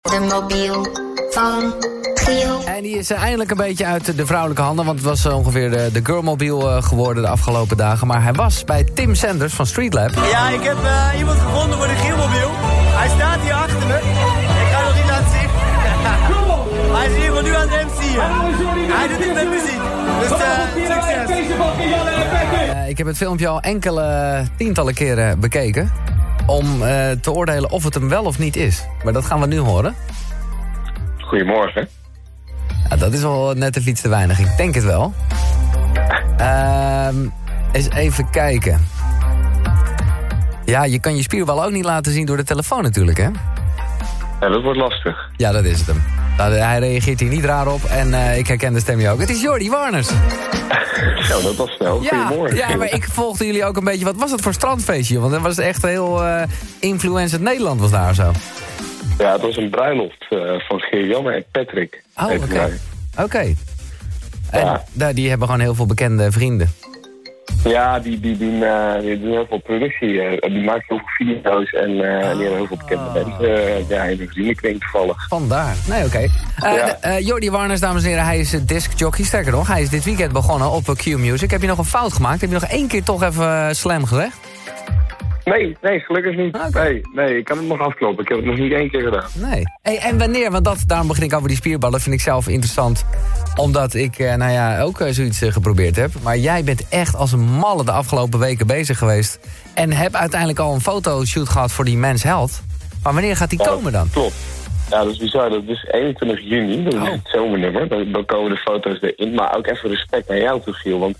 De mobiel van Giel. En die is eh, eindelijk een beetje uit de vrouwelijke handen... want het was eh, ongeveer de, de girlmobiel eh, geworden de afgelopen dagen. Maar hij was bij Tim Sanders van Streetlab. Ja, ik heb iemand gevonden voor de Gielmobiel. Hij staat hier achter me. Ik ga nog niet laten zien. Hij is hier nu aan het MC'en. Hij doet het met muziek. Dus succes. Ik heb het filmpje al enkele tientallen keren bekeken... om eh, te oordelen of het hem wel of niet is. Maar dat gaan we nu horen. Goedemorgen. Ja, dat is wel net even iets te weinig. Ik denk het wel. Ehm eens even kijken. Ja, je kan je spierbal ook niet laten zien door de telefoon natuurlijk, hè? Ja, dat wordt lastig. Ja, dat is het hem. Nou, hij reageert hier niet raar op en eh, ik herken de stem hier ook. Het is Jordi Warners. Zo, dat was snel. Ja, Goedemorgen. ja, maar ik volgde jullie ook een beetje. Wat was het voor strandfeestje? Want dat was echt heel eh influenced Nederland was daar zo. Ja, het was een bruiloft eh, van Geer-Janne en Patrick. Oh, oké. Oké. En Ja. die hebben gewoon heel veel bekende vrienden. Ja, die, die, doen, eh, die doen heel veel productie. eh, die maken heel veel video's en eh, die hebben heel veel bekende Ah. mensen. ja, in de vriendenkring toevallig. Vandaar. Nee, oké. Eh, Ja. eh, Jordi Warners, dames en heren, hij is discjockey. Sterker nog, hij is dit weekend begonnen op Q-Music. Heb je nog een fout gemaakt? Heb je nog één keer toch even slam gezegd? Nee, nee, gelukkig niet. Nee, nee, ik kan het nog afkloppen. Ik heb het nog niet één keer gedaan. Nee. Hey, en wanneer? Want dat, daarom begin ik over die spierballen. vind ik zelf interessant. Omdat ik, eh, nou ja, ook eh, zoiets eh, geprobeerd heb. Maar jij bent echt als een malle de afgelopen weken bezig geweest. En heb uiteindelijk al een fotoshoot gehad voor die Mens Held. Maar wanneer gaat die Ja, komen dan? Klopt. Ja, dat is bizar. Dat is 21 juni. Dat is Oh. het zomernummer. Dan, dan komen de foto's erin. Maar ook even respect naar jou toe, Giel. Want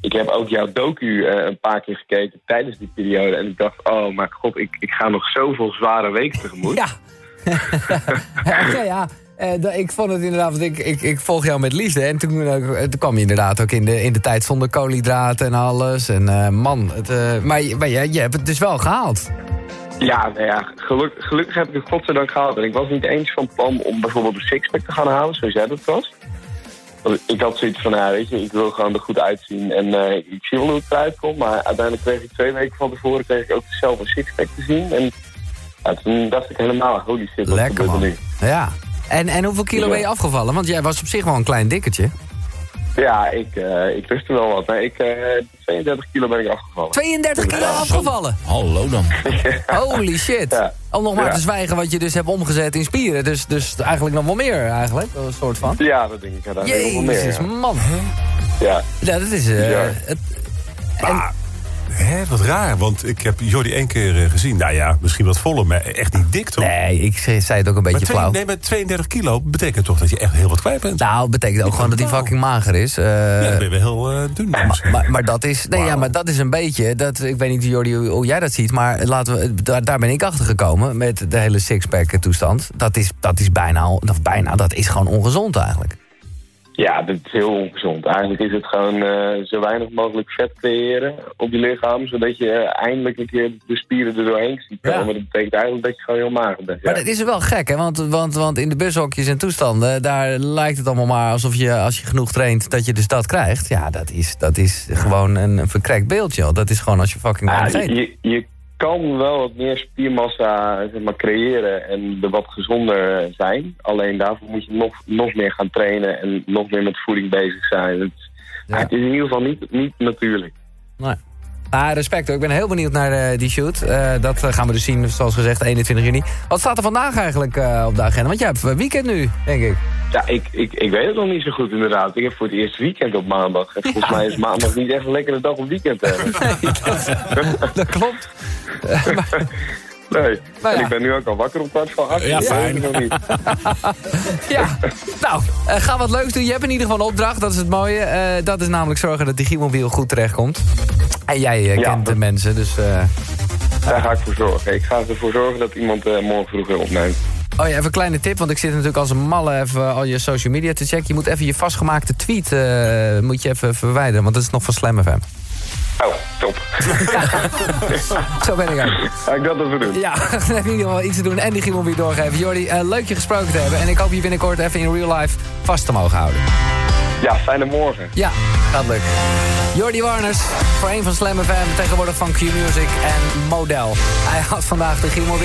ik heb ook jouw docu eh, een paar keer gekeken tijdens die periode. En ik dacht, oh maar god, ik, ik ga nog zoveel zware weken tegemoet. Ja. ja, ja. Eh, ik vond het inderdaad, want ik, ik, ik volg jou met liefde. En toen, eh, toen kwam je inderdaad ook in de, in de tijd zonder koolhydraten en alles. En man, het, maar, maar je, je hebt het dus wel gehaald. Ja, nou ja, geluk, gelukkig heb ik het godzijdank gehaald. En ik was niet eens van plan om bijvoorbeeld een sixpack te gaan halen, zoals jij dat was. Ik had zoiets van, ja, weet je, ik wil gewoon er goed uitzien. En eh, ik zie wel hoe het eruit komt. Maar uiteindelijk kreeg ik twee weken van tevoren kreeg ik ook zelf een sixpack te zien. En ja, toen dacht ik helemaal, holy shit, wat Lekker gebeurt er man. nu? Ja. En, en hoeveel kilo Ja. ben je afgevallen? Want jij was op zich wel een klein dikketje. Ja, ik, eh ik rustte wel wat. Nee, ik, eh 32 kilo ben ik afgevallen. 32 kilo afgevallen. Hallo dan. Holy shit. Ja. Om nog maar Ja. te zwijgen wat je dus hebt omgezet in spieren. Dus, dus eigenlijk nog wel meer eigenlijk. Een soort van. Ja, dat denk ik uiteindelijk nog wel meer. Jezus, Ja. man. ja. Ja, dat is... eh, Ja. het, Hè, wat raar, want ik heb Jordi één keer eh, gezien. Nou ja, misschien wat voller, maar echt niet dik toch? nee, ik zei het ook een beetje twee- flauw. nee, maar 32 kilo betekent toch dat je echt heel wat kwijt bent? Nou, betekent ook gewoon dat hij fucking mager is. Eh, ja, dan ben je wel heel eh, dun dan maar, maar dat is, nee, ja, maar dat is een beetje, dat, ik weet niet Jordi, hoe, hoe jij dat ziet, maar laten we, daar, daar ben ik achter gekomen met de hele sixpack toestand. Dat is, dat is bijna, of bijna, dat is gewoon ongezond eigenlijk. Ja, dat is heel ongezond. Eigenlijk is het gewoon eh, zo weinig mogelijk vet creëren op je lichaam, zodat je eh, eindelijk een keer de spieren er doorheen ziet komen. Ja. Maar dat betekent eigenlijk dat je gewoon heel mager bent. Maar dat is wel gek, hè? Want, want, want in de bushokjes en toestanden, daar lijkt het allemaal maar alsof je, als je genoeg traint, dat je dus dat krijgt. Ja, dat is, dat is gewoon een verkrekt beeldje. Dat is gewoon als je fucking je, je kan wel wat meer spiermassa zeg maar, creëren en er wat gezonder zijn. Alleen daarvoor moet je nog, nog meer gaan trainen en nog meer met voeding bezig zijn. Het, Ja. het is in ieder geval niet, niet natuurlijk. Nee. Ah, respect hoor. Ik ben heel benieuwd naar eh, die shoot. Eh, dat gaan we dus zien, zoals gezegd, 21 juni. Wat staat er vandaag eigenlijk eh, op de agenda? Want jij hebt weekend nu, denk ik. Ja, ik, ik, ik weet het nog niet zo goed inderdaad. Ik heb voor het eerst weekend op maandag. En volgens mij is maandag niet echt een lekkere dag om weekend te hebben. Dat klopt. Nee. Nou ja. Ik ben nu ook al wakker om kwart van acht. Ja, dat fijn. weet ik nog niet. Ja, nou, ga wat leuks doen. Je hebt in ieder geval een opdracht, dat is het mooie. Eh, dat is namelijk zorgen dat die Gimobiel goed terechtkomt. En jij eh, Ja, kent de mensen, dus... eh, Daar ga ik voor zorgen. Ik ga ervoor zorgen dat iemand eh, morgen vroeg weer opneemt. Oh ja, even een kleine tip, want ik zit natuurlijk als een malle even al je social media te checken. Je moet even je vastgemaakte tweet moet je even verwijderen, want dat is nog van Slam FM. Oh, top. Zo ben ik ook. Ga ik dat even doen? Ja, dan heb je in ieder geval iets te doen en die Gimel weer doorgeven. Jordi, leuk je gesproken te hebben. En ik hoop je binnenkort even in real life vast te mogen houden. Ja, fijne morgen. Ja, gaat lukken. Jordi Warners, voor een van Slam FM, tegenwoordig van Q-Music en Model. Hij had vandaag de Gimel